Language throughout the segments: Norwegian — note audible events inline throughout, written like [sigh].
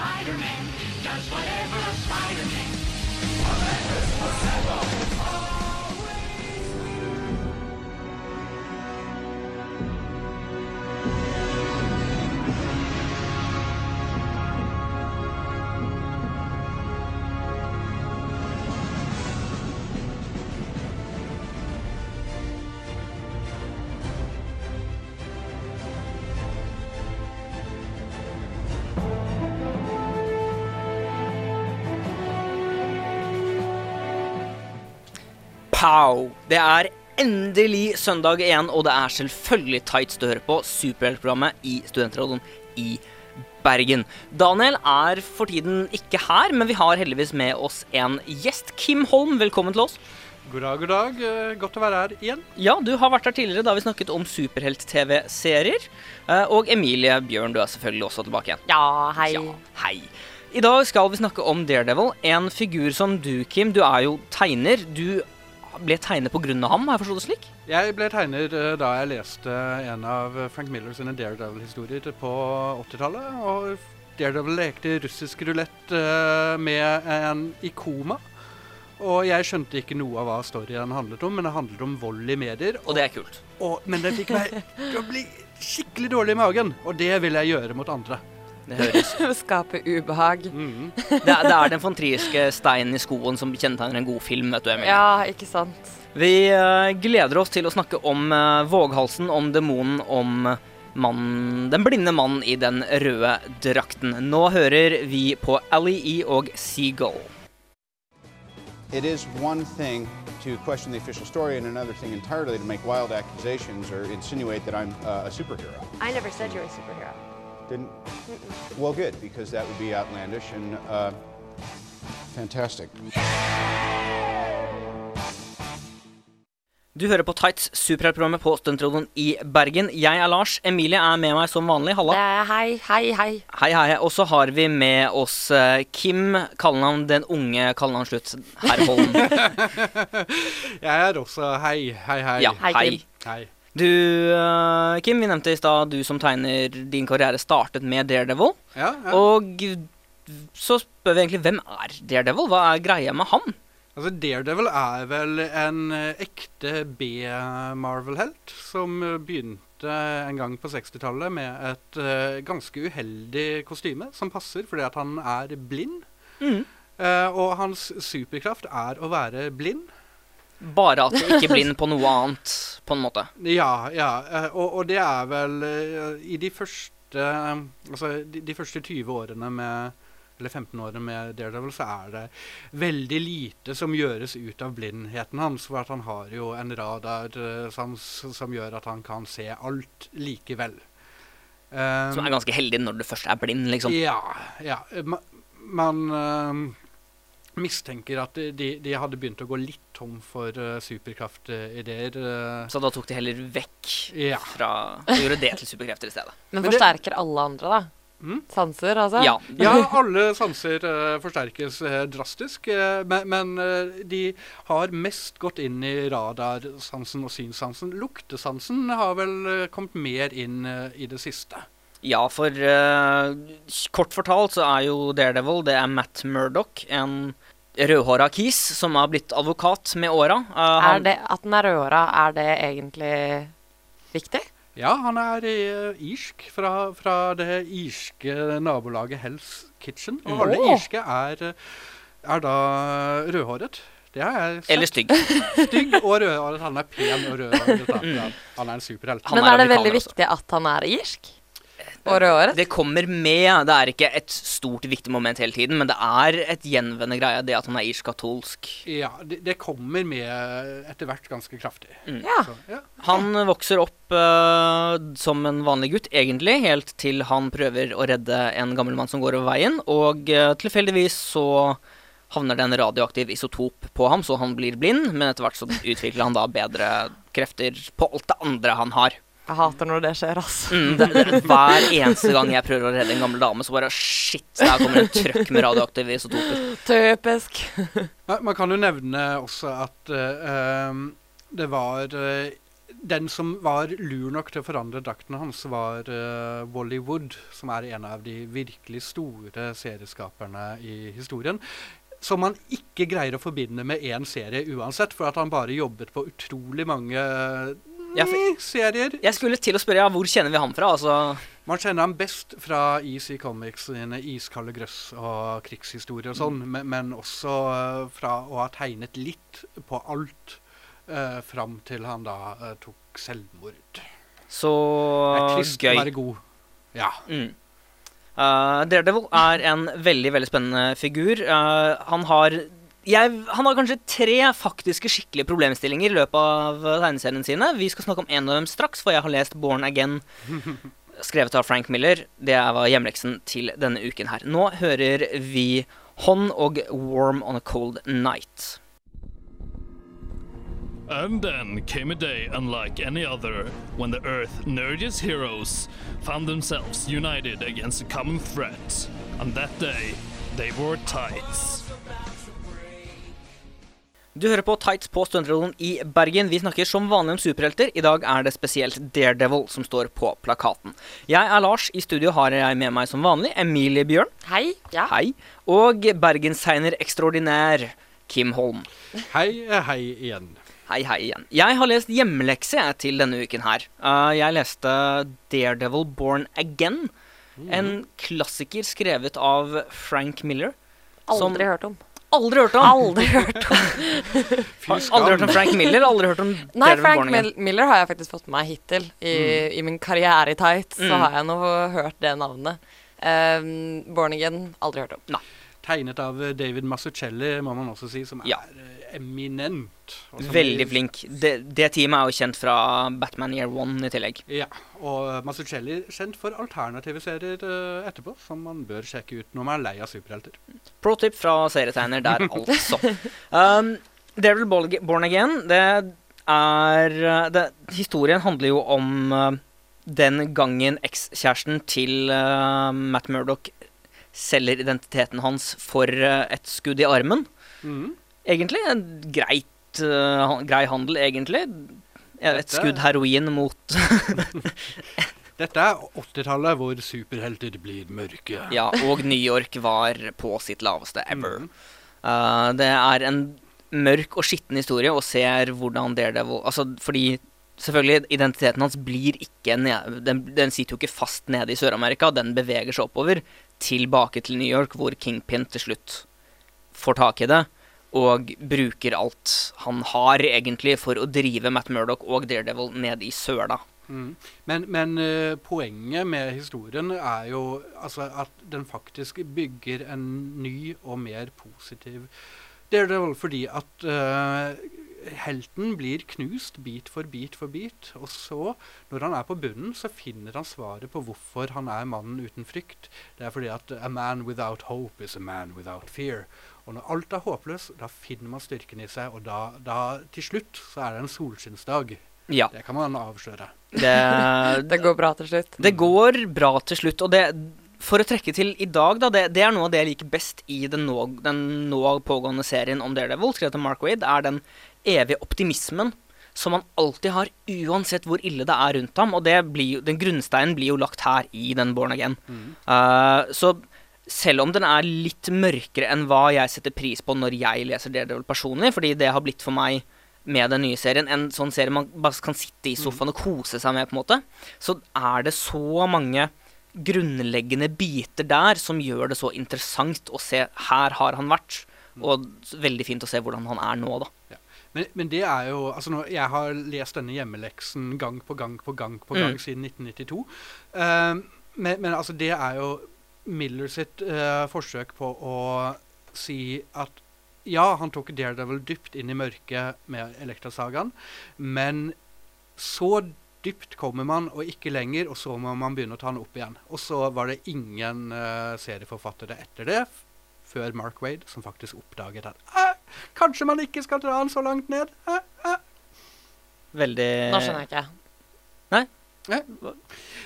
Spider-Man does whatever a Spider-Man. Pow! Det er endelig søndag igjen, og det er selvfølgelig tights du hører på superheltprogrammet i Studentradioen i Bergen. Daniel er for tiden ikke her, men vi har heldigvis med oss en gjest. Kim Holm, velkommen til oss. God dag, god dag. Eh, Godt å være her igjen. Ja, du har vært her tidligere da vi snakket om superhelt-TV-serier. Eh, Og Emilie Bjørn, du er selvfølgelig også tilbake igjen. Ja, hei. Ja, hei. I dag skal vi snakke om Daredevil, en figur som du, Kim, du er jo tegner. Du ble tegner av ham, har jeg forstått det slik? Jeg ble tegner eh, da jeg leste en av Frank Miller sine Daredevil-historier på 80-tallet. Og Daredevil lekte russisk rulett eh, med en i koma. Og jeg skjønte ikke noe av hva storyen handlet om, men det handlet om vold i medier. Og det er kult. Og, men det fikk meg til å bli skikkelig dårlig i magen, og det vil jeg gjøre mot andre. [laughs] Skape ubehag. Mhm. [laughs] Det er, det er den fontriske steinen i skoen som kjennetegner en god film, vet du, Emilie. Ja, ikke sant. Vi uh, gleder oss til å snakke om uh, våghalsen, om demonen, om mannen, den blinde mannen i den røde drakten. Nå hører vi på Ali E og Seagull. It is one thing to question the official story, and another thing entirely to make wild accusations or insinuate that I'm uh, a superhero. I never said you're a superhero. Didn't? Well, good, because that would be outlandish and uh, fantastic. Du hører på Tights, superheltprogrammet på Stuntradioen i Bergen. Jeg er Lars. Emilie er med meg som vanlig. Halla. Eh, hei, hei, hei. Hei, hei. Og så har vi med oss eh, Kim, kallenavn den unge kallenavn slutt, herr Holm. [laughs] Jeg er også Hei, hei, hei. Ja, Hei, hei. Kim. Hei. Du, eh, Kim, vi nevnte i stad du som tegner din karriere startet med Daredevil. Ja, ja. Og så spør vi egentlig hvem er Daredevil? Hva er greia med han? Altså, Daredevil er vel en eh, ekte B-Marvel-helt som eh, begynte en gang på 60-tallet med et uh, ganske uheldig kostyme som passer fordi at han er blind. Mm. Uh, og hans superkraft er å være blind. Bare at du ikke [laughs] blind på noe annet, på en måte. Ja, ja. eh, og, og det er vel eh, i de første Altså de, de første 20 årene med eller 15 årene med Daredevil, så er det veldig lite som gjøres ut av blindheten hans. For at han har jo en radarsans som gjør at han kan se alt likevel. Um, Som er ganske heldig når du først er blind, liksom. ja, ja. Man, man uh, mistenker at de, de hadde begynt å gå litt tom for uh, superkraftideer. eh, Så da tok de heller vekk ja. fra Og gjorde det til superkrefter i stedet. Men Men det- forsterker alle andre, da? Mm? Sanser, altså? Ja. [laughs] Ja, alle sanser uh, forsterkes uh, drastisk, Uh, men, men de har mest gått inn i radarsansen og synssansen. Luktesansen har vel kommet mer inn i det siste. Ja, for kort fortalt så er jo Daredevil det er Matt Murdoch, en rødhåra kis som har blitt advokat med åra. Uh, at han er rødhåra, er det egentlig viktig? Ja, han er uh, irsk, fra, fra det irske nabolaget Hell's Kitchen. Og alle oh. irske er, eh, er da rødhåret. Det har jeg sett. Eller stygg. [laughs] Stygg og rødhåret. Han er pen og rødhåret. [laughs] Han er en superhelt. Men er er det veldig også. viktig at han er irsk? Og året? Det kommer med. Det er ikke et stort, viktig moment hele tiden, men det er et gjenvendende greie, det at han er irsk-katolsk. Ja, det, det kommer med etter hvert ganske kraftig. Ja. Så, ja. Han vokser opp uh, som en vanlig gutt, egentlig, helt til han prøver å redde en gammel mann som går over veien, og uh, tilfeldigvis så havner det en radioaktiv isotop på ham, så han blir blind, men etter hvert så utvikler han da bedre krefter på alt det andre han har. Jeg hater når det skjer, altså. Mm, det, det, hver eneste gang jeg prøver å redde en gammel dame, så bare shit, der kommer en trøkk med radioaktive isotoper. Typisk. Man, kan jo nevne også at um, det var uh, den som var lur nok til å forandre drakten hans, var uh, Wally Wood, som er en av de virkelig store serieskaperne i historien. Som man ikke greier å forbinde med én serie uansett, for at han bare jobbet på utrolig mange Ja, for- mm, serier. Jeg skulle til å spørre, ja, hvor kjenner vi ham fra? Altså, Man kjenner ham best fra EC Comics sine iskalde grøss og krigshistorie og sånn, men, men også eh, fra å ha tegnet litt på alt uh, fram til han da eh, tok selvmord. så Det er trist å gøy. være god. Ja. Mm. Uh, Daredevil er en veldig veldig spennende figur. Uh, han har jeg, Han har kanskje tre faktiske skikkelige problemstillinger i løpet av uh, tegneseriene sine. Vi skal snakke om en av dem straks, for jeg har lest Born Again, [laughs] skrevet av Frank Miller. Det var hjemleksen til denne uken her. Nå hører vi Hånd og Warm on a Cold Night. And then came a day unlike any other when the Earth's nerdiest heroes found themselves united against a common threat. On that day, they wore tights. Du hører på Tights på Stuntradioen i Bergen. Vi snakker som vanlig om superhelter. I dag er det spesielt Daredevil som står på plakaten. Jeg er Lars. I studio har jeg med meg som vanlig Emilie Bjørn. Hei. Ja. Hei. Og bergenssegner ekstraordinær Kim Holm. Hei, eh, hei igjen. Hei, hei igjen. Jeg har lest hjemmelekse til denne uken her. Uh, jeg leste Daredevil Born Again. En klassiker skrevet av Frank Miller. som- Aldri hørt om. Aldri hørt om! Aldri hørt om. [laughs] Aldri hørt om Frank Miller, aldri hørt om Nei, Daredevil Frank Mil Miller har jeg faktisk fått med meg hittil. I, i min karriere i tights så Mm. har jeg nå hørt det navnet. Um, Born Again, aldri hørt om. Tegnet av eh, David Mazzucchelli, må man også si, som er eh, eminent. Veldig flink. Det, det teamet er jo kjent fra Batman Year One i tillegg. Ja, og Mazzucchelli kjent for alternative serier eh, etterpå, som man bør sjekke ut når man er lei av superhelter. Pro tip fra serietegner der, [laughs] altså. Um, Daredevil Born- Again, det er uh, det, Historien handler jo om uh, den gangen ekskjæresten til uh, Matt Murdoch selger identiteten hans for uh, et skudd i armen. Mhm. Egentlig en greit, uh, grei handel, egentlig. Et Dette- skudd heroin mot [laughs] Dette er 80-tallet, hvor superhelter blir mørke. Ja, og New York var på sitt laveste ever. Mm. Uh, det er en mørk og skitten historie og ser hvordan Daredevil Altså fordi selvfølgelig identiteten hans blir ikke ned, den, den sitter jo ikke fast nede i Sør-Amerika. Den beveger seg oppover, tilbake til New York, hvor Kingpin til slutt får tak i det. Og bruker alt han har, egentlig, for å drive Matt Murdoch og Daredevil ned i søla. Mm. Men, men uh, poenget med historien er jo altså, at den faktisk bygger en ny og mer positiv Daredevil, fordi at uh, helten blir knust bit for bit for bit. Og så, når han er på bunnen, så finner han svaret på hvorfor han er mannen uten frykt. Det er fordi at a man without hope is a man without fear. Og når alt er håpløst, da finner man styrken i seg, og da, da til slutt så er det en solskinnsdag. Ja. Det kan man avsløre. Det, [laughs] Det går bra til slutt. Det går bra til slutt, og det For å trekke til i dag, da, det, det er noe av det jeg liker best i den nå, den nå pågående serien om Daredevil, skrevet av Mark Wade, er den evige optimismen som han alltid har, uansett hvor ille det er rundt ham. Og det blir, den grunnsteinen blir jo lagt her i den Born Again. Eh, så selv om den er litt mørkere enn hva jeg setter pris på når jeg leser Daredevil personlig, fordi det har blitt for meg med den nye serien en sånn serie man bare kan sitte i sofaen og kose seg med, på en måte, så er det så mange grunnleggende biter der som gjør det så interessant å se her har han vært, og veldig fint å se hvordan han er nå, da. Men, men det er jo altså nå, Jeg har lest denne hjemmeleksen gang på gang på gang på gang Mm. siden 1992. Um, men, men altså, det er jo Miller sitt eh, forsøk på å si at ja, han tok Daredevil dypt inn i mørket med Elektrasagaen, men så dypt kommer man, og ikke lenger, og så må man begynne å ta han opp igjen. Og så var det ingen eh, serieforfattere etter det, f- før Mark Wade, som faktisk oppdaget at kanskje man ikke skal dra han så langt ned. Æ, æ». Veldig Nå skjønner jeg ikke. Eh,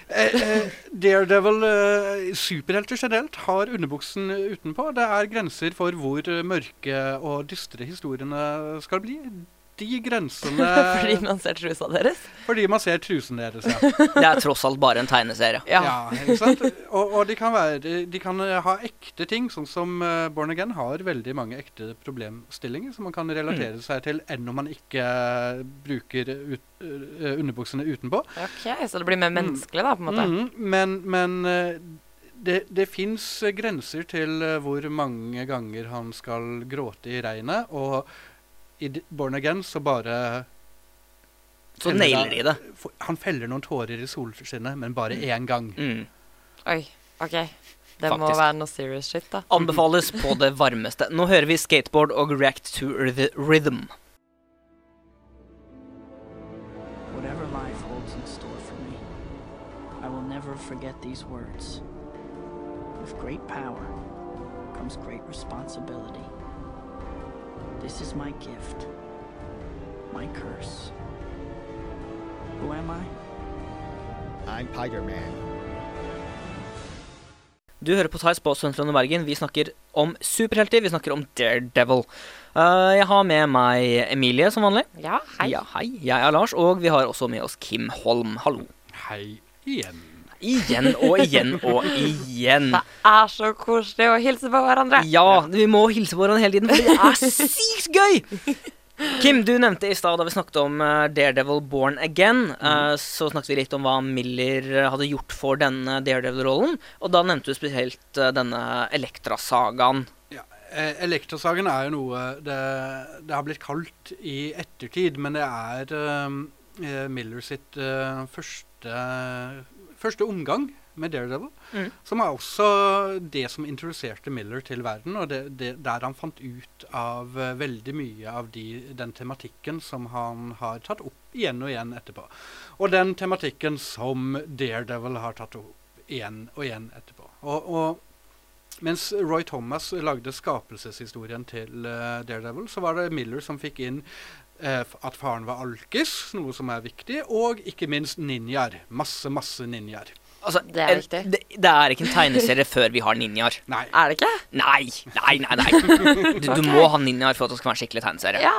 eh, Daredevil, eh, superhelter generelt, har underbuksen utenpå. Det er grenser for hvor mørke og dystre historiene skal bli. De grensene [laughs] Fordi man ser trusa deres. fordi man ser trusen deres, ja. [laughs] Det er tross alt bare en tegneserie. Ja. Ja, ikke sant? Og, og de kan være De kan eh, ha ekte ting, sånn som uh, Born Again har veldig mange ekte problemstillinger som man kan relatere seg til, enn om man ikke eh, bruker ut, uh, underbuksene utenpå. Ok, Så det blir mer menneskelig, da, på en måte. Mm, men men uh, det, det fins grenser til hvor mange ganger han skal gråte i regnet, og i Born Again så bare Så nailer de det. Han feller noen tårer i solskinnet, men bare én gang. Mm. Oi, OK. Det må være noe serious shit, da. Anbefales på det varmeste. Nå hører vi skateboard og react to the rhythm. Whatever life holds in store for me, I will never forget these words. With great power comes great responsibility. This is my gift, my curse. Who am I? I'm Tiger Man. Du hører på Theis på Søntrond og Bergen. Vi snakker om superhelter. Vi snakker om Daredevil. Uh, jeg har med meg Emilie som vanlig. Ja, hei. Ja, hei. Jeg er Lars, og vi har også med oss Kim Holm. Hallo. Hei igjen. Igjen og igjen og igjen. Det er så koselig å hilse på hverandre. Ja, vi må hilse på hverandre hele tiden, for det er sykt gøy! Kim, du nevnte i stad da vi snakket om eh, Daredevil Born Again, mm. så snakket vi litt om hva Miller eh, hadde gjort for denne Daredevil-rollen. Og da nevnte du spesielt eh, denne Elektra-sagaen. Eh, Elektrasagen er jo noe det, det har blitt kalt i ettertid, men det er eh, eh, Miller sitt uh, første, første omgang med Daredevil. Mm. Som er også det som introduserte Miller til verden, og det, det, der han fant ut av uh, veldig mye av de, den tematikken som han har tatt opp igjen og igjen etterpå. Og den tematikken som Daredevil har tatt opp igjen og igjen etterpå. Og, og mens Roy Thomas lagde skapelseshistorien til uh, Daredevil, så var det Miller som fikk inn at faren var alkis, noe som er viktig, og ikke minst ninjaer. Masse, masse ninjaer. Altså, Det er viktig. Det, det er ikke en tegneserie før vi har ninjaer. Nei. Er det ikke? Nei, nei, nei. nei. [laughs] Du, du må ha ninjaer for at det skal være en skikkelig tegneserie. Ja.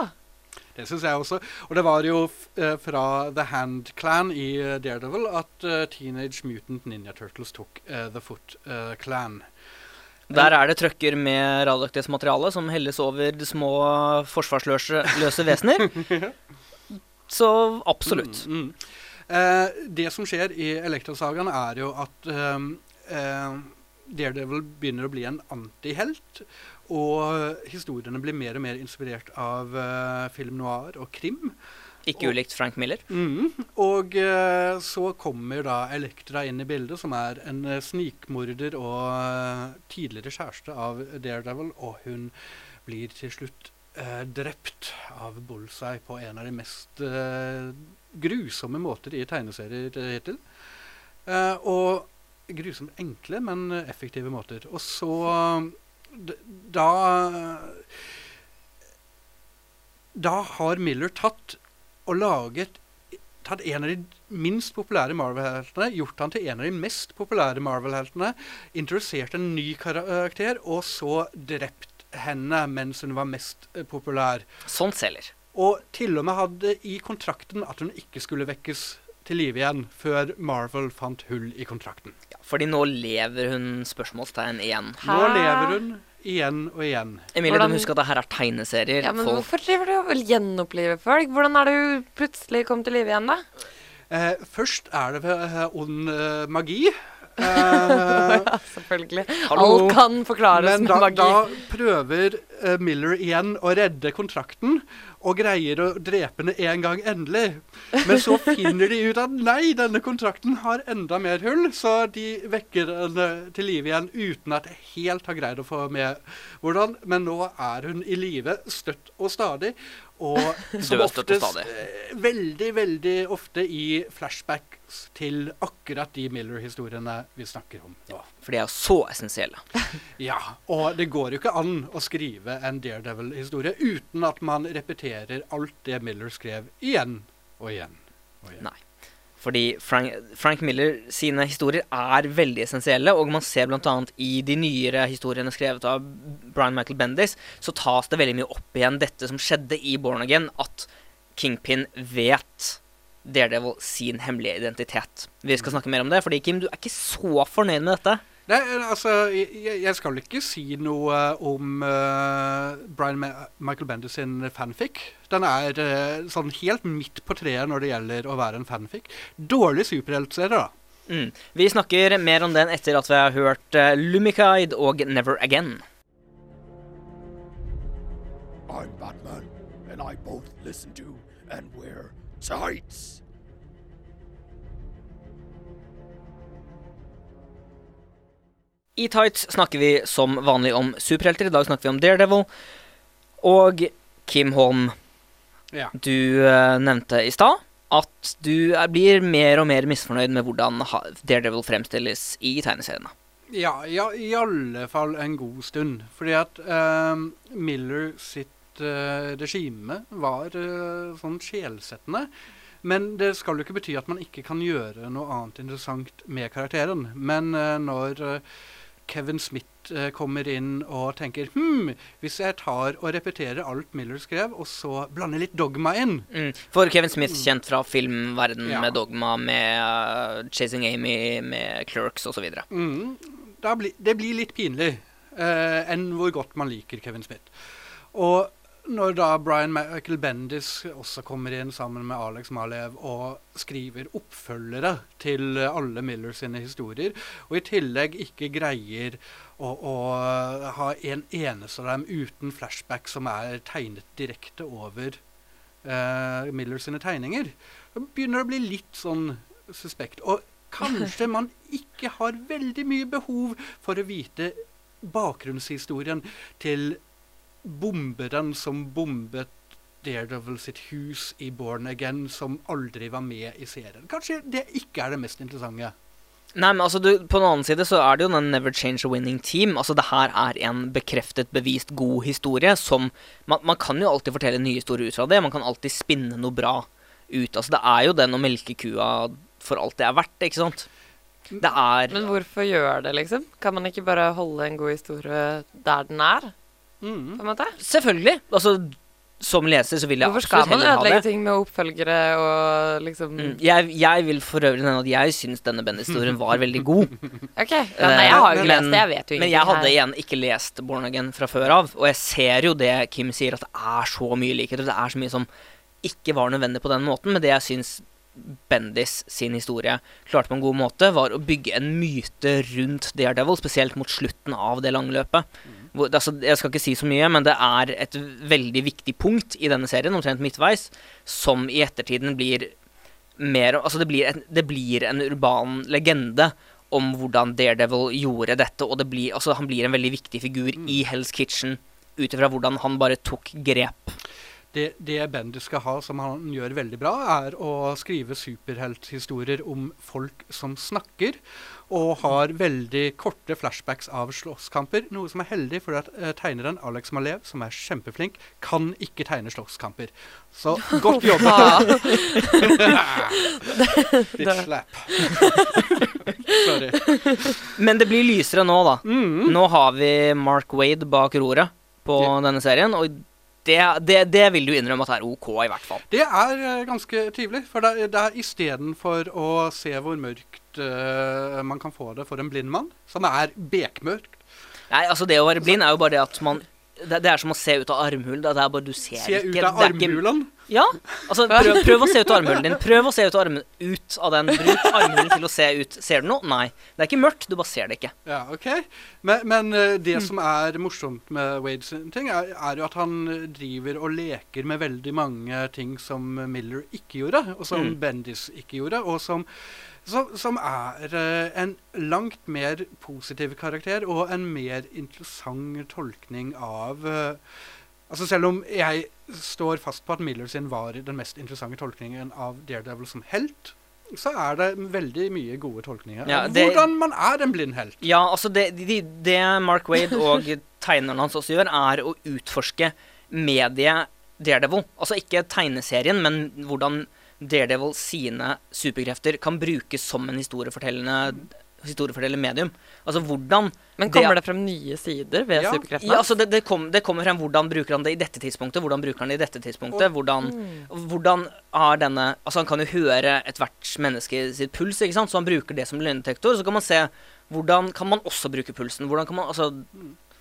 Det syns jeg også. Og det var jo f eh, fra The Hand Clan i eh, Daredevil at eh, Teenage Mutant Ninja Turtles tok uh, The Foot uh, Clan. Der er det trøkker med radioaktivt materiale som helles over de små forsvarsløse vesener. [laughs] Så absolutt. Mm, mm. Eh, det som skjer i Elektrasagaen, er jo at eh, eh, Daredevil begynner å bli en antihelt. Og historiene blir mer og mer inspirert av eh, film noir og krim. Ikke ulikt Frank Miller. Mm. Og eh, så kommer da Elektra inn i bildet, som er en eh, snikmorder og eh, tidligere kjæreste av Daredevil. Og hun blir til slutt eh, drept av Bullseye på en av de mest eh, grusomme måter i tegneserier eh, hittil. Og grusomt enkle, men effektive måter. Og så Da Da har Miller tatt og laget tatt en av de minst populære Marvel-heltene, gjort han til en av de mest populære Marvel-heltene, interessert en ny karakter, og så drept henne mens hun var mest eh, populær. Sånt selger. Og til og med hadde i kontrakten at hun ikke skulle vekkes til live igjen før Marvel fant hull i kontrakten. Ja, fordi nå lever hun spørsmålstegn igjen. Nå lever hun igjen og igjen. Emilie, Hvordan- du må huske at det her er tegneserier. Ja, men Folk hvorfor driver du og vil gjenopplive folk? Hvordan er det hun plutselig kom til live igjen, da? Eh, først er det ved eh, ond eh, Eh, [laughs] Selvfølgelig. Hallo. Alt kan forklares Men med da, magi. da prøver uh, Miller igjen å redde kontrakten, og greier å drepe henne en gang endelig. Men så finner de ut at nei, denne kontrakten har enda mer hull, så de vekker henne til live igjen uten at jeg helt har greid å få med hvordan. Men nå er hun i live støtt og stadig. Og som oftest eh, veldig, veldig ofte i til akkurat de Miller-historiene vi snakker om nå. For de er så essensielle. [laughs] Ja, og det går jo ikke an å skrive en Daredevil-historie uten at man repeterer alt det Miller skrev igjen og igjen. Og igjen. Nei. Fordi Frank, Frank Miller sine historier er veldig essensielle, og man ser bl.a. i de nyere historiene skrevet av Brian Michael Bendis, så tas det veldig mye opp igjen dette som skjedde i Born Again, at Kingpin vet Daredevil sin hemmelige identitet. Vi skal snakke mer om det, fordi Kim, du er ikke så fornøyd med dette. Nei, altså, jeg, jeg skal ikke si noe om uh, Brian Ma Michael Bendis sin fanfic. Den er uh, sånn helt midt på treet når det gjelder å være en fanfic. Dårlig superheltserie, da. Mm. Vi snakker mer om den etter at vi har hørt uh, Lumikide og Never Again. I'm Batman, and I both listen to and wear tights. I Tights snakker vi som vanlig om superhelter. I dag snakker vi om Daredevil. Og Kim Holm, Ja. du eh, nevnte i stad at du er, blir mer og mer misfornøyd med hvordan ha- Daredevil fremstilles i tegneseriene. Ja, ja, i alle fall en god stund. Fordi at eh, Miller sitt eh, regime var eh, sånn sjelsettende. Men det skal jo ikke bety at man ikke kan gjøre noe annet interessant med karakteren. Men eh, når eh, Kevin Smith eh, kommer inn og tenker Hm, hvis jeg tar og repeterer alt Miller skrev, og så blander litt dogma inn Mm. For Kevin Smith, kjent fra filmverden Ja. med Dogma, med uh, Chasing Amy, med Clerks osv. Mm, bli, det blir litt pinlig eh, enn hvor godt man liker Kevin Smith. Og når da Brian Michael Bendis også kommer inn sammen med Alex Malev og skriver oppfølgere til alle Miller sine historier, og i tillegg ikke greier å, å ha en eneste av dem uten flashback som er tegnet direkte over uh, Miller sine tegninger, da begynner det å bli litt sånn suspekt. Og kanskje man ikke har veldig mye behov for å vite bakgrunnshistorien til bomberen som bombet Daredevil sitt hus i Born Again, som aldri var med i serien. Kanskje det ikke er det mest interessante. Nei, men altså, du, På den annen side så er det jo den Never Change a Winning Team. Altså, Det her er en bekreftet, bevist god historie som man, man kan jo alltid fortelle nye historier ut fra det. Man kan alltid spinne noe bra ut. Altså, Det er jo den å melke kua for alt det er verdt, ikke sant? Det er Men hvorfor gjør det, liksom? Kan man ikke bare holde en god historie der den er? Mm. på en måte? Selvfølgelig. Altså, som leser så vil jeg Hvorfor skal absolutt man heller ha ødelegge det. ting med oppfølgere og liksom Mm, jeg, jeg vil for øvrig nevne at jeg syns denne Bendis-historien var veldig god. [laughs] OK. Ja, nei, jeg har jo ikke Men- lest det. Jeg vet jo Men jeg hadde igjen ikke lest Born Again fra før av, og jeg ser jo det Kim sier, at det er så mye likheter. Det er så mye som ikke var nødvendig på den måten, men det jeg syns Bendis sin historie klarte på en god måte, var å bygge en myte rundt Daredevil, spesielt mot slutten av det lange løpet. Hvor, altså, jeg skal ikke si så mye, men det er et veldig viktig punkt i denne serien, omtrent midtveis, som i ettertiden blir mer Altså, det blir, en, det blir en urban legende om hvordan Daredevil gjorde dette, og det blir, altså, han blir en veldig viktig figur i Hell's Kitchen ut ifra hvordan han bare tok grep. Det, det Bendis skal ha, som han gjør veldig bra, er å skrive superhelthistorier om folk som snakker, og har veldig korte flashbacks av slåsskamper. Noe som er heldig, for at uh, tegneren Alex Malev, som er kjempeflink, kan ikke tegne slåsskamper. Så [laughs] godt jobba. [laughs] Bitch slap. [laughs] Sorry. Men det blir lysere nå, da. Mm. Nå har vi Mark Wade bak roret på Ja. denne serien, og det, det, det vil du innrømme at er OK, i hvert fall. Det er eh, ganske trivelig. For det, det er istedenfor å se hvor mørkt eh, man kan få det for en blind mann, som er bekmørkt Nei, altså Det å være blind er jo bare det at man Det, det er som å se ut av armhulen. Det er bare du ser Se ikke. ut av ikke- armhulen. Ja. Altså, prøv, prøv å se ut av armhulen din. Prøv å se ut av, armen, ut av den. Bruk armhulen til å se ut. Ser du noe? Nei. Det er ikke mørkt, du bare ser det ikke. Ja, ok. Men, men det det som er morsomt med Wades ting, er, er jo at han eh, driver og leker med veldig mange ting som Miller ikke gjorde, og som Mm. Bendis ikke gjorde, og som, som, som er eh, en langt mer positiv karakter og en mer interessant tolkning av eh, Altså Selv om jeg står fast på at Miller sin var den mest interessante tolkningen av Daredevil som helt, så er det veldig mye gode tolkninger Ja, det- hvordan man er en blind helt. Ja, altså det, det, det Mark Wade og [laughs] tegneren hans også gjør, er å utforske mediet Daredevil. Altså ikke tegneserien, men hvordan Daredevil sine superkrefter kan brukes som en historiefortellende historiefortellende medium. Altså hvordan Men kommer det, frem nye sider ved Ja. superkreftene? Ja, altså det, det, kom, det kommer frem hvordan bruker han det i dette tidspunktet, hvordan bruker han det i dette tidspunktet, hvordan, hvordan har denne Altså han kan jo høre ethvert menneske sitt puls, ikke sant, så han bruker det som løgndetektor. Så kan man se hvordan kan man også bruke pulsen. Hvordan kan man altså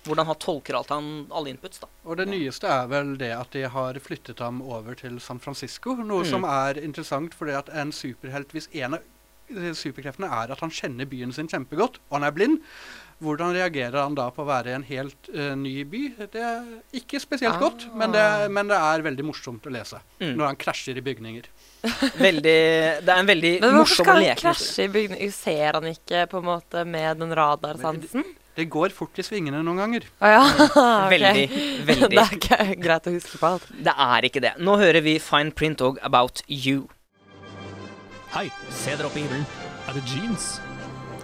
hvordan han tolker alt han, alle inputs, da. Og det nyeste er vel det at de har flyttet ham over til San Francisco. Noe Mm. som er interessant, fordi at en superhelt Hvis en av eh, superkreftene er at han kjenner byen sin kjempegodt, og han er blind, hvordan reagerer han da på å være i en helt uh, ny by? Det er ikke spesielt godt, men det, men det er veldig morsomt å lese Mm. når han krasjer i bygninger. [laughs] [laughs] Veldig Det er en veldig morsom Men hvorfor skal han krasje i bygninger? Ser han ikke på en måte med den radarsansen? Det går fort i svingene noen ganger. Ah, ja. [laughs] Veldig, [laughs] veldig. [laughs] Det er ikke greit å huske på alt. Det er ikke det. Nå hører vi Fine Print og About You. Hei, se dere opp i himmelen. Er det jeans?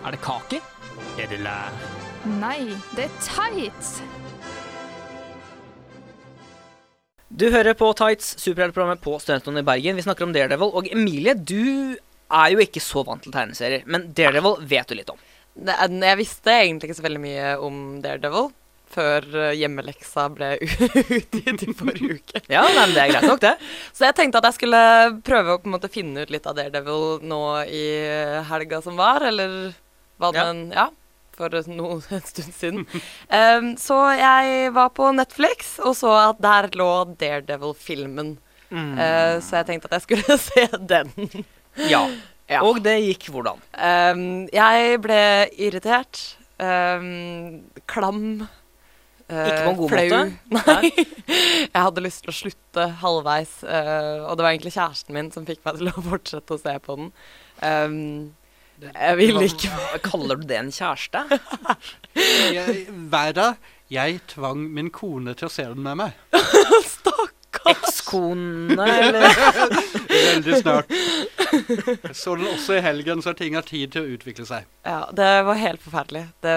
Er det kake? Er det lær? Nei, det er tights. Du hører på Tights, superheltprogrammet på Studentene i Bergen. Vi snakker om Daredevil. Og Emilie, du er jo ikke så vant til tegneserier, men Daredevil vet du litt om. Jeg visste egentlig ikke så veldig mye om Daredevil før eh, hjemmeleksa ble [laughs] utgitt i forrige uke. Ja, nei, men det er greit nok, det. [laughs] Så jeg tenkte at jeg skulle prøve å på en måte finne ut litt av Daredevil nå i helga som var, eller hva den Ja. for [laughs] noe, en stund siden. Um, så jeg var på Netflix og så at der lå Daredevil-filmen. Mm. Uh, så jeg tenkte at jeg skulle se den. Ja. Ja. Og det gikk hvordan? Um, jeg ble irritert. Um, klam. eh, Ikke på en god flau. måte? Nei. [laughs] jeg hadde lyst til å slutte halvveis, Uh, og det var egentlig kjæresten min som fikk meg til å [laughs] fortsette å se på den. Um, jeg ville ikke Kaller du det en kjæreste? [laughs] Jeg, verre, jeg tvang min kone til å se den med meg. Stakkars! Ekskone, eller? Veldig snart. [laughs] Så den også i helgen, så ting har tid til å utvikle seg. Ja, det var helt forferdelig. Det,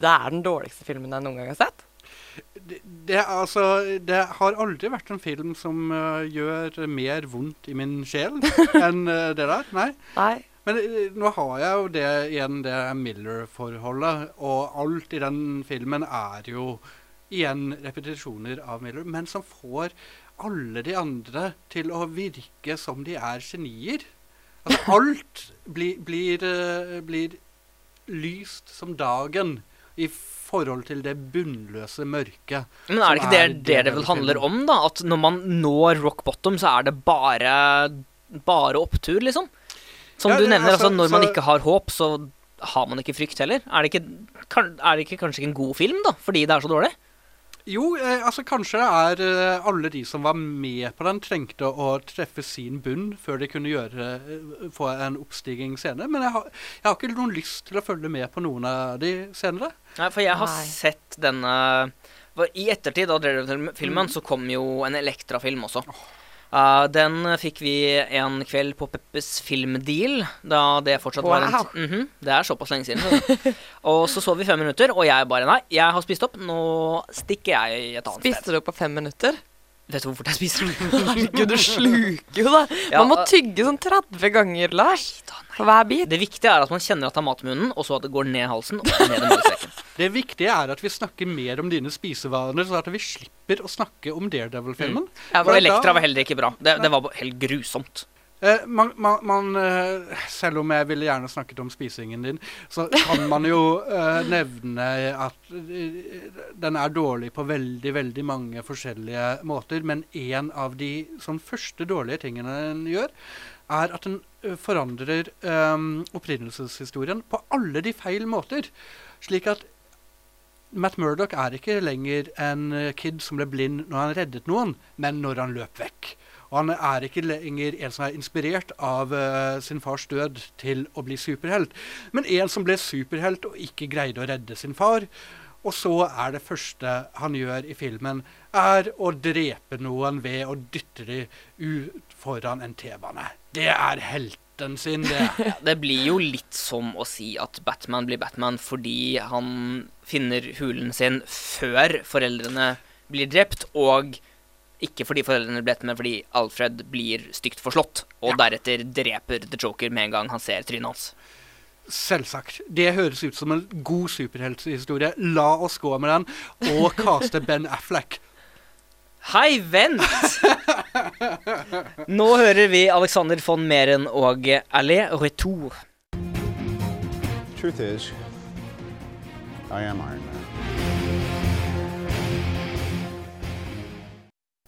det er den dårligste filmen jeg noen gang har sett. Det, det, altså, det har aldri vært en film som uh, gjør mer vondt i min sjel [laughs] enn uh, det der. Nei. Nei. Men øh, nå har jeg jo det igjen, det Miller-forholdet. Og alt i den filmen er jo igjen repetisjoner av Miller, men som får alle de andre til å virke som de er genier. Altså alt blir, blir, øh, blir lyst som dagen i forhold til det bunnløse mørket. Men er det ikke det det vel handler om, da? At når man når rock bottom, så er det bare, bare opptur, liksom? Som Ja, du det- nevner, altså, altså, når man ikke har håp, så har man ikke frykt heller. Er det ikke, kan, er det ikke kanskje ikke en god film, da? Fordi det er så dårlig? Jo, eh, altså kanskje det er eh, alle de som var med på den, trengte å treffe sin bunn før de kunne gjøre, eh, få en oppstigning senere. Men jeg har, jeg har ikke noen lyst til å følge med på noen av de senere. Nei, for jeg har Nei. sett denne I ettertid av Daredevil-filmen så kom jo en Elektra-film også. Uh, den fikk vi en kveld på Peppes filmdeal, da det fortsatt var en mm -hmm, Det er såpass lenge siden. Så. [laughs] og så så vi fem minutter, og jeg bare Nei, jeg har spist opp. Nå stikker jeg et annet Spiste sted. du på fem minutter? Vet du hvor fort jeg spiser? Herregud, [laughs] du sluker jo da. Ja, Man må tygge sånn 30 ganger, Lars. For hver bit. Det viktige er at man kjenner at det er mat i munnen, og så at det går ned halsen og ned i magesekken. [laughs] Det viktige er at vi snakker mer om dine spisevaner, så at vi slipper å snakke om Daredevil-filmen. Ja, For Elektra var heller ikke bra. Det, det var helt grusomt. Eh, man, man, man, eh, selv om jeg ville gjerne snakket om spisingen din, så kan man jo eh, nevne at eh, den er dårlig på veldig, veldig mange forskjellige måter. Men en av de sånn, første dårlige tingene den gjør, er at den forandrer eh, opprinnelseshistorien på alle de feil måter. Slik at Matt Murdoch er ikke lenger en kid som ble blind når han reddet noen, men når han løp vekk. Og han er ikke lenger en som er inspirert av uh, sin fars død til å bli superhelt, men en som ble superhelt og ikke greide å redde sin far. Og så er det første han gjør i filmen, er å drepe noen ved å dytte dem ut foran en T-bane. Det er helten sin, det. [laughs] Det blir jo litt som å si at Batman blir Batman fordi han finner hulen sin før foreldrene blir drept, og ikke fordi foreldrene blir etter, men fordi Alfred blir stygt forslått, og deretter dreper The Joker med en gang han ser trynet hans. Selvsagt. Det høres ut som en god superhelthistorie. La oss gå med den, og [laughs] kaste Ben Affleck. Hei, vent! Nå hører vi Alexander von Meren og Allé Retour. Truth is, I am Iron Man.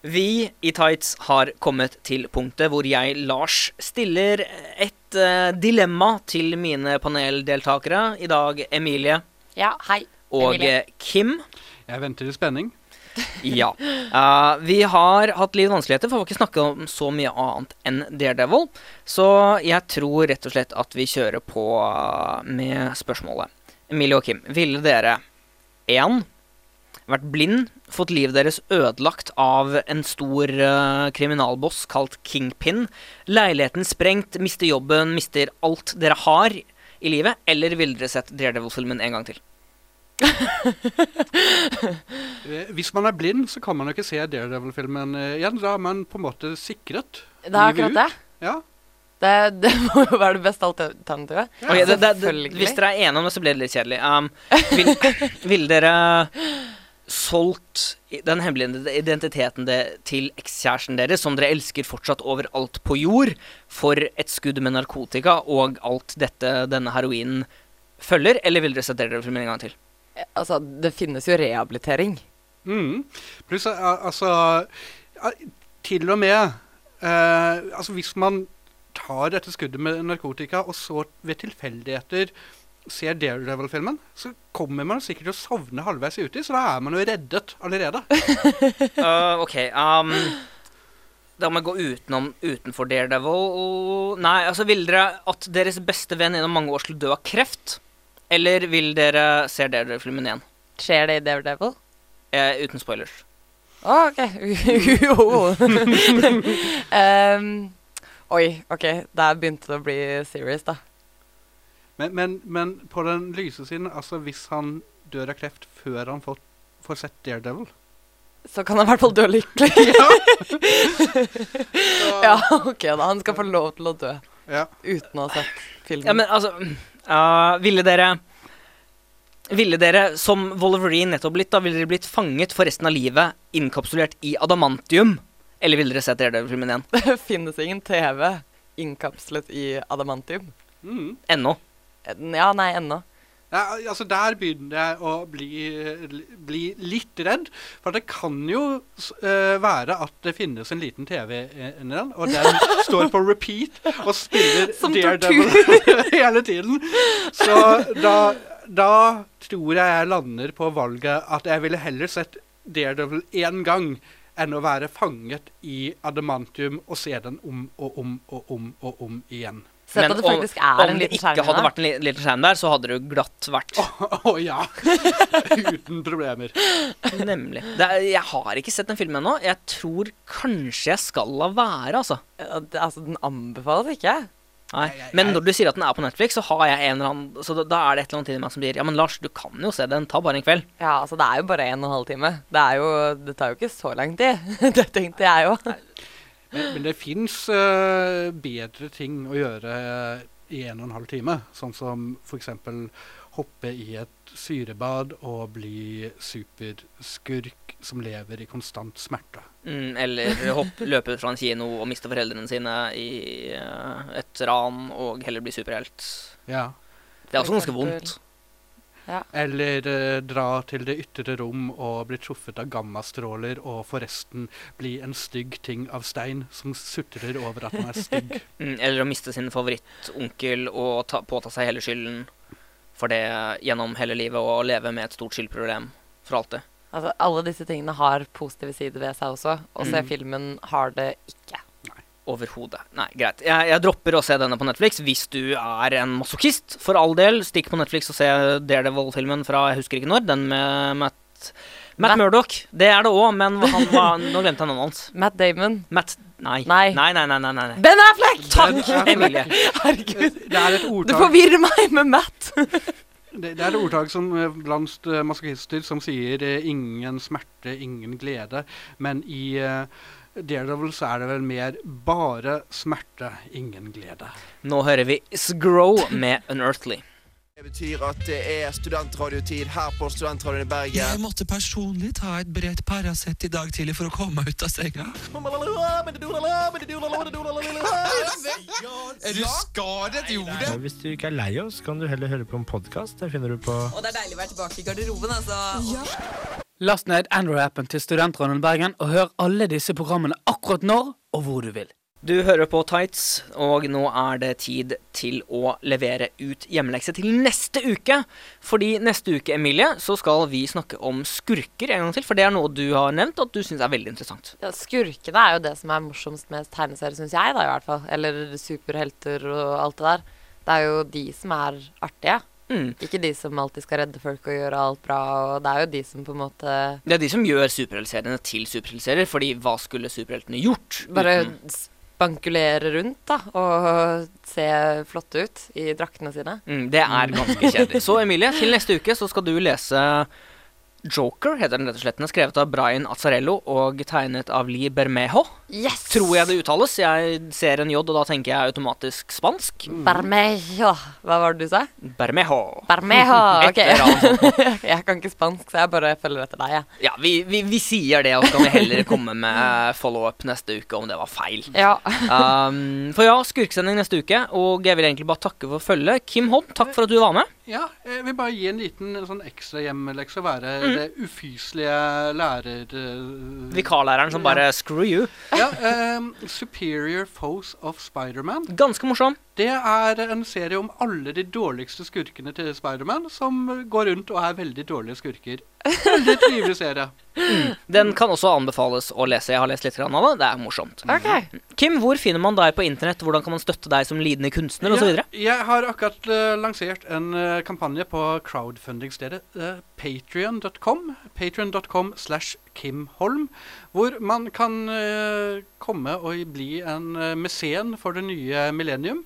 Vi i Tights har kommet til punktet hvor jeg, Lars, stiller et uh, dilemma til mine paneldeltakere. I dag Emilie Ja, hei. og Emilie. eh, Kim. Jeg venter i spenning. [laughs] Ja. Uh, vi har hatt litt vanskeligheter, for vi har ikke snakket om så mye annet enn Daredevil. Så jeg tror rett og slett at vi kjører på med spørsmålet. Emilie og Kim, ville dere 1. vært blind, fått livet deres ødelagt av en stor uh, kriminalboss kalt Kingpin, leiligheten sprengt, mister jobben, mister alt dere har i livet, eller ville dere sett Daredevil-filmen en gang til? [laughs] Eh, Hvis man er blind, så kan man jo ikke se Daredevil-filmen eh, igjen. Da er man på en måte sikret. Det er akkurat det. Ja. Det, det må jo være det beste alternativet. Ok, det, det, det, hvis dere er enige om det, så blir det litt kjedelig. Um, vil, vil dere solgt den hemmelige identiteten det, til ekskjæresten deres, som dere elsker fortsatt overalt på jord, for et skudd med narkotika og alt dette denne heroinen følger, eller vil dere sette dere for en gang til? Altså, det finnes jo rehabilitering. Mm. Pluss eh, altså Til og med eh, Altså hvis man tar dette skuddet med narkotika, og så ved tilfeldigheter ser Daredevil-filmen, så kommer man sikkert til å sovne halvveis uti, så da er man jo reddet allerede. Uh, [laughs] ok, um, da må jeg gå utenom utenfor Daredevil. og- Nei, altså vil dere at deres beste venn gjennom mange år skulle dø av kreft? Eller vil dere se Daredevil-filmen igjen? Skjer det i Daredevil? Eh, uten spoilers. Å, OK. [laughs] jo. [laughs] Em, oi, OK. Der begynte det å bli serious, da. Men, men, men på den lyse siden, altså hvis han dør av kreft før han får, får sett Daredevil Så kan han i hvert fall dø lykkelig. [laughs] [laughs] ja, OK, da. Han skal få lov til å dø Ja. uten å ha sett filmen. Ja, men altså uh, Ville dere Ville dere, som Wolverine nettopp blitt, da, ville dere blitt fanget for resten av livet, innkapsulert i adamantium? Eller ville dere sett Daredevil-filmen igjen? Det [laughs] finnes ingen TV innkapslet i adamantium. Mm. Ennå. Ja, nei, ennå. Ja, altså Der begynner jeg å bli, bli litt redd. For det kan jo eh, være at det finnes en liten TV inni den, og den [laughs] står på repeat og spiller Daredevil [laughs] hele tiden. Så da, da tror jeg jeg lander på valget at jeg ville heller sett Daredevil én gang enn å være fanget i adamantium og se den om og om og om og om igjen. Sett Men at det faktisk er en Om det ikke hadde vært en liten skjerm der, så hadde det glatt vært. Å ja. [laughs] Uten problemer. Nemlig. Det er, jeg har ikke sett den filmen ennå. Jeg tror kanskje jeg skal la være, altså. Det- Altså, den anbefales ikke. Nei. Men når du sier at den er på Netflix, så har jeg en eller annen Så da, da er det et eller annet tid i meg som sier Ja, men Lars, du kan jo se den. Ta bare en kveld. Ja, altså, det er jo bare en og en halv time. Det er jo Det tar jo ikke så lang tid. [laughs] det tenkte jeg jo. Men, men det fins bedre ting å gjøre i en og en halv time. Sånn som f.eks. hoppe i et syrebad og bli superskurk som lever i konstant smerte. Mm, eller hoppe, løpe fra en kino og miste foreldrene sine i uh, et ran og heller bli superhelt. Ja. Det er også ganske eksempel. Eller eh, dra til det ytre rom og bli truffet av gammastråler og forresten bli en stygg ting av stein som sutrer over at man er stygg. [laughs] Mm, eller å miste sin favorittonkel og ta, påta seg hele skylden for det gjennom hele livet og leve med et stort skyldproblem for alltid. Altså, alle disse tingene har positive sider ved seg også. Å se Mm. filmen har det ikke. Overhodet. Nei, greit. Jeg, jeg dropper å se denne på Netflix. Hvis du er en masochist, for all del, stikk på Netflix og se Daredevil-filmen fra jeg husker ikke når. Den med Matt Matt, Matt- Murdock. Det er det òg, men han var, [laughs] nå glemte jeg navnet hans. Matt Damon. Matt Nei. Nei. Nei, nei, nei. nei, nei. Ben Affleck! Takk, Emilie. Herregud. Det er et Du forvirrer meg med Matt. [laughs] Det, det er et ordtak som eh, blant uh, masochister som sier eh, 'ingen smerte, ingen glede'. Men i, eh, Daredevil så er det vel mer bare smerte, ingen glede. Nå hører vi Sgrow med Unearthly. Det betyr at det er studentradiotid her på Studentradioen i Bergen. Jeg måtte personlig ta et bredt Paracet i dag tidlig for å komme meg ut av senga. Er du skadet, Jode? Hvis du ikke er lei oss, kan du heller høre på en podkast. Det finner du på Og det er deilig å være tilbake i garderoben, altså. Last ned Android-appen til Studentradioen Bergen og hør alle disse programmene akkurat når og hvor du vil. Du hører på Tights, og nå er det tid til å levere ut hjemmelekse til neste uke. Fordi neste uke, Emilie, så skal vi snakke om skurker en gang til. For det er noe du har nevnt at du syns er veldig interessant. Ja, Skurkene er jo det som er morsomst med tegneserier, syns jeg, da i hvert fall. Eller superhelter og alt det der. Det er jo de som er artige. Mm. Ikke de som alltid skal redde folk og gjøre alt bra. Og det er jo de som på en måte Det er de som gjør superheltseriene til superheltserier, fordi hva skulle superheltene gjort? bare uten- spankulere rundt da, og se flotte ut i draktene sine. Mm, det er ganske kjedelig. Så Emilie, til neste uke så skal du lese Joker, heter den rett og slett. Den er skrevet av Brian Azzarello og tegnet av Lee Bermejo. Yes! Tror jeg det uttales. Jeg ser en J, og da tenker jeg automatisk spansk. Bermejo. Hva var det du sa? Bermejo. Bermejo. [laughs] Ok. [laughs] jeg kan ikke spansk, så jeg bare følger etter deg, jeg. Ja, vi, vi, vi sier det, og så kan vi heller komme med follow-up neste uke om det var feil. Ja. Um, for ja, skurksending neste uke, og jeg vil egentlig bare takke for følget. Kim Hobb, takk for at du var med. Ja, jeg vil bare gi en liten sånn ekstra hjemmelekse være Mm. det ufyselige lærer... eh, Vikarlæreren som bare screw you. Ja, um, Superior Foes of Spiderman. Ganske morsom. Det er en serie om alle de dårligste skurkene til Spiderman, som går rundt og er veldig dårlige skurker. Veldig trivelig serie. Den kan også anbefales å lese. Jeg har lest litt av det. Det er morsomt. Kim, hvor finner man deg på internett? Hvordan kan man støtte deg som lidende kunstner osv.? Ja, jeg har akkurat uh, lansert en uh, kampanje på crowdfunding-stedet uh, patrion.com. Patrion.com slash Kim Holm. Hvor man kan eh, komme og bli en uh, mesen for det nye millennium.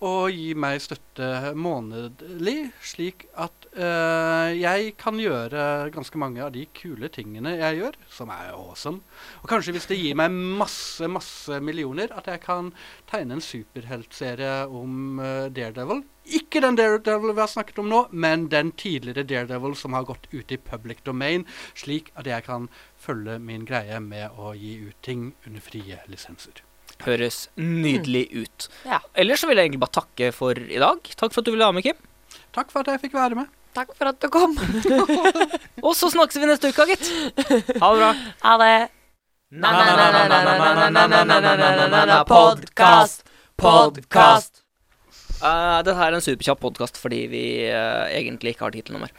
Og gi meg støtte månedlig, slik at øh, jeg kan gjøre ganske mange av de kule tingene jeg gjør, som er awesome. Og kanskje hvis det gir meg masse, masse millioner, at jeg kan tegne en superheltserie om eh, Daredevil. Ikke den Daredevil vi har snakket om nå, men den tidligere Daredevil som har gått ut i public domain, slik at jeg kan følge min greie med å gi ut ting under frie lisenser. Høres nydelig ut. Ja. Ellers så vil jeg egentlig bare takke for i dag. Takk for at du ville ha med, Kim. Takk for at jeg fikk være med. Takk for at du kom. Og så snakkes vi neste uke, gitt. Ha det bra. Ha det. Podkast. Podkast. Uh, dette er en superkjapp podkast fordi vi uh, egentlig ikke har tid til noe mer.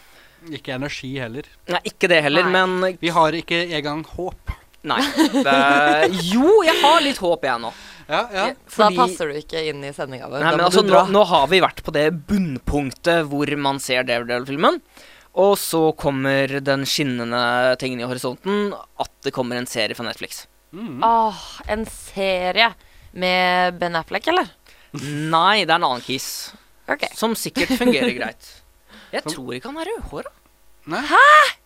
Ikke energi heller. Nei, ikke det heller, Nei. men Vi har ikke engang håp. Nei. [laughs] Det, jo, jeg har litt håp, jeg nå. Ja, ja. Så da passer du ikke inn i sendinga vår. Altså, nå, nå har vi vært på det bunnpunktet hvor man ser Daredevil-filmen. Og så kommer den skinnende tingen i horisonten at det kommer en serie fra Netflix. Åh, en serie med Ben Affleck, eller? Nei, det er en annen kis. Okay. Som sikkert fungerer [laughs] greit. Jeg Som- tror ikke han er rødhåra. Nei. Hæ?!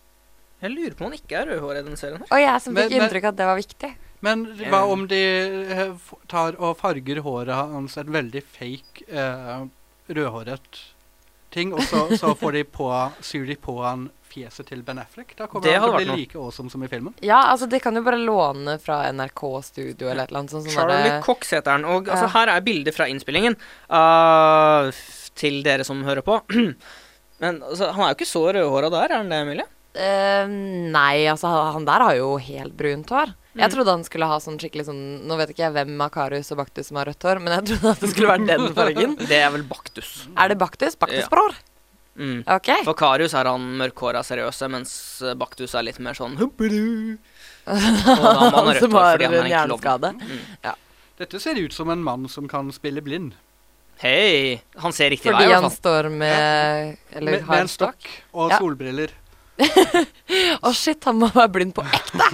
Jeg lurer på om han ikke er rødhåra i denne serien. her Og jeg som Men- fikk men- inntrykk av at det var viktig. Men hva om de eh, f- tar og farger håret hans et veldig fake eh, rødhåret ting, og så, så får de på, syr de på han fjeset til Ben Affleck? Da kommer Det han til hadde å bli noe. like awesome som i filmen. Ja, altså de kan jo bare låne fra NRK-studio eller et eller annet sånt. sånn Charlie derre- Cox heter han. Og altså, Ja. her er bilder fra innspillingen uh, f- til dere som hører på. [clears throat] Men altså, han er jo ikke så rødhåra der, er han det, Emilie? Uh, nei, altså han der har jo helt brunt hår. Jeg Mm. trodde han skulle ha sånn skikkelig sånn Nå vet ikke jeg hvem av Karius og Baktus som har rødt hår, men jeg trodde at det skulle være den fargen. [laughs] Det er vel Baktus. Er det Baktus? Baktusbror? Mm. Okay. For Karius er han mørkhåra seriøse, mens Baktus er litt mer sånn da han har [laughs] rødt som hår har fordi han er en hjerneskade. Mm. Ja. Dette ser ut som en mann som kan spille blind. Hei! Han ser riktig Fordi vei, i han hvert fall. står med Eller Med, med har en stokk og Ja. solbriller. [laughs] Å shit, han må være blind på ekte! [laughs]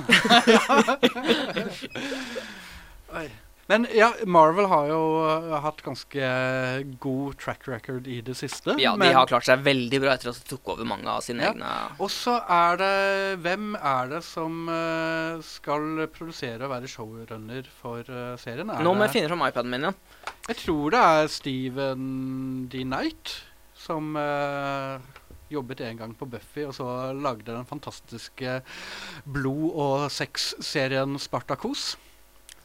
[laughs] Men ja, Marvel har jo uh, hatt ganske god track record i det siste. Ja, de har klart seg veldig bra etter at de tok over mange av sine Ja. egne Og så er det Hvem er det som uh, skal produsere og være showrunner for uh, serien? Er Nå må jeg finne fram iPaden min igjen. Jeg tror det er Steven D. Knight som jobbet en gang på Buffy, og så lagde den fantastiske blod- og sexserien Spartacus.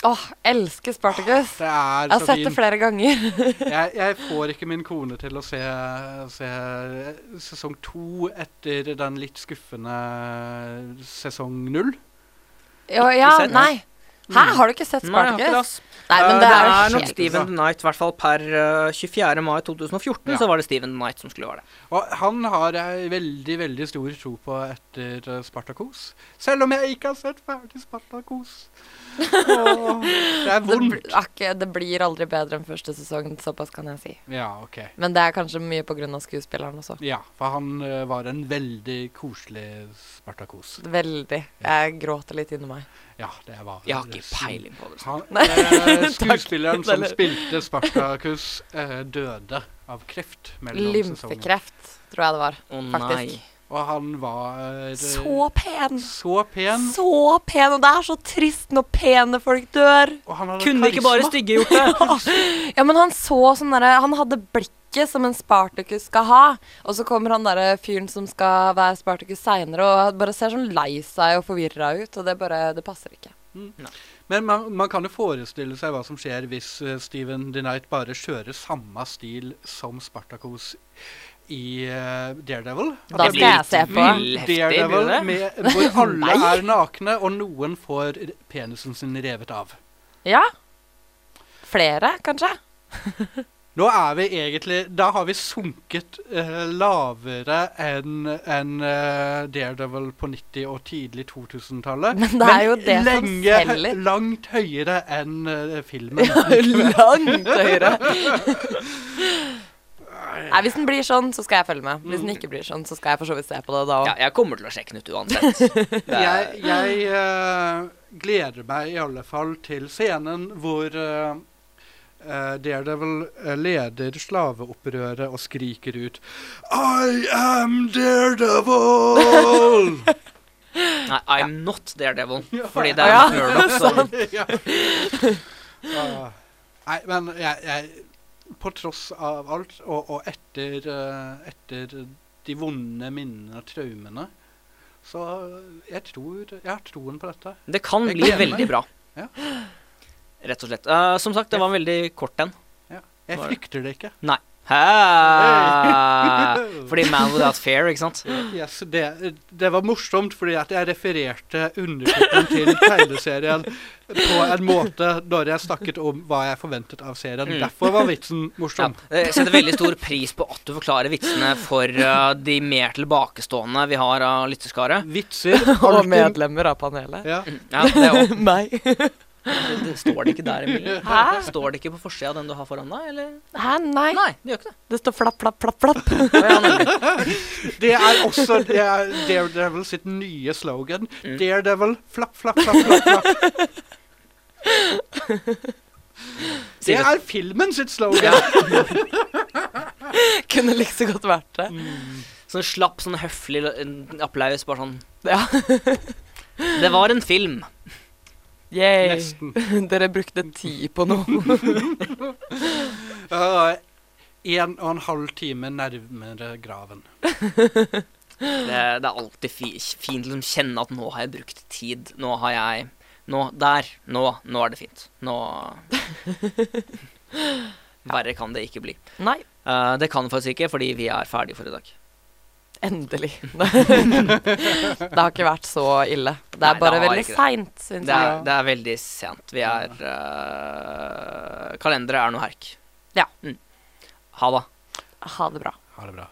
Åh, elsker Spartacus. Det er Jeg har så sett det flere ganger. [laughs] jeg, jeg [laughs] får ikke min kone til å se, se sesong to etter den litt skuffende sesong null. Ja, ja nei. Hæ, har du ikke sett Nei, jeg har ikke det, Spartacus? Nei, men Eh, det er er nok Stephen the Knight, i hvert fall per eh, 24. mai 2014, Ja. så var det Steven Knight som skulle være det. Og han har jeg veldig, veldig stor tro på etter Spartakos. Spartacus. Selv om jeg ikke har sett ferdig Spartacus. [laughs] Åh, det er vondt. Det, det blir aldri bedre enn første sesong, såpass kan jeg si. Ja, ok. Men det er kanskje mye på grunn av skuespilleren også. Ja, for han uh, var en veldig koselig Spartacus. Veldig. Jeg gråter litt inni meg. Ja, det var Jeg har ikke peiling på det. Han, [laughs] eh, skuespilleren som [laughs] spilte Spartacus, [laughs] eh, døde av kreft. Lymfekreft, tror jeg det var. Å faktisk. Og han var eh, Så pen! Så pen. Så pen, og det er så trist når pene folk dør. Og han hadde Kunne ikke bare. Stygge gjort det? Ja, men han så sånn derre Han hadde blikket som en Spartacus skal ha. Og så kommer han derre fyren som skal være Spartacus seinere, og bare ser sånn lei seg og forvirra ut, og det bare Det passer ikke. Men man, man kan jo forestille seg hva som skjer hvis uh, Steven D. Knight bare kjører samme stil som Spartacus i uh, Daredevil. Da skal jeg se på. Daredevil med, hvor alle er nakne, og noen får penisen sin revet av. Ja. Flere, kanskje? [laughs] Nå er vi egentlig Da har vi sunket uh, lavere enn en, uh, Daredevil på 90- og tidlig 2000-tallet. Men det er jo det som lenge, selger. langt høyere enn uh, filmen. [laughs] Langt høyere. Nei, Hvis den blir sånn, så skal jeg følge med. Hvis den ikke blir sånn, så skal jeg for så vidt se på det da òg. Ja, jeg kommer til å sjekke den ut uansett. [laughs] Er- jeg jeg uh, gleder meg i alle fall til scenen hvor uh, Daredevil eh, leder slaveopprøret og skriker ut I am Daredevil! [laughs] Nei, I'm not Daredevil. Ja. Fordi det er Ja, Murdoch som [laughs] ja. Ah. Nei, men jeg, jeg På tross av alt, og, og etter, uh, etter de vonde minnene og traumene, så jeg tror Jeg har troen på dette. Det kan Jeg bli veldig meg. bra. Ja. Rett og slett. Uh, som sagt, det var en veldig kort en. Ja. Jeg frykter det ikke. Nei. Hey. [laughs] Fordi Man Without Fair, ikke sant? Yes, det, det var morsomt fordi at jeg refererte undertittelen til tegneserien på en måte når jeg snakket om hva jeg forventet av serien. Mm. Derfor var vitsen Ja, morsom. jeg setter veldig stor pris på at du forklarer vitsene for uh, de mer tilbakestående vi har av Lytteskaret Vitser [laughs] Og medlemmer av panelet. Ja. Ja, det òg. [laughs] Meg. Det, det står det ikke der, Emilie? Hæ? Står det ikke på forsida av den du har foran deg, eller? Hæ, nei. Nei, det gjør ikke det. Det står flapp, flapp, flapp, flapp. Det er også det er Daredevil sitt nye slogan. Mm. Daredevil, flapp, flapp, flapp, flapp. flapp. Det er filmen sitt slogan. Kunne like så godt vært det. Sånn slapp, sånn høflig applaus, bare sånn Ja. Det var en film. Yay. Nesten. [laughs] Dere brukte tid på noe. [laughs] Uh, en og en halv time nærmere graven. Det, det er alltid fi, fint å liksom kjenne at nå har jeg brukt tid. Nå har jeg Nå, der. Nå, nå er det fint. Nå [laughs] Verre kan det ikke bli. Nei. Uh, det kan faktisk ikke, fordi vi er ferdige for i dag. Endelig. [laughs] det har ikke vært så ille. Det er Nei, bare det veldig seint, syns Det er, det er veldig sent. Vi er uh, Kalenderet er noe herk. Ja. Mm. Ha det. Ha det bra. Ha det bra.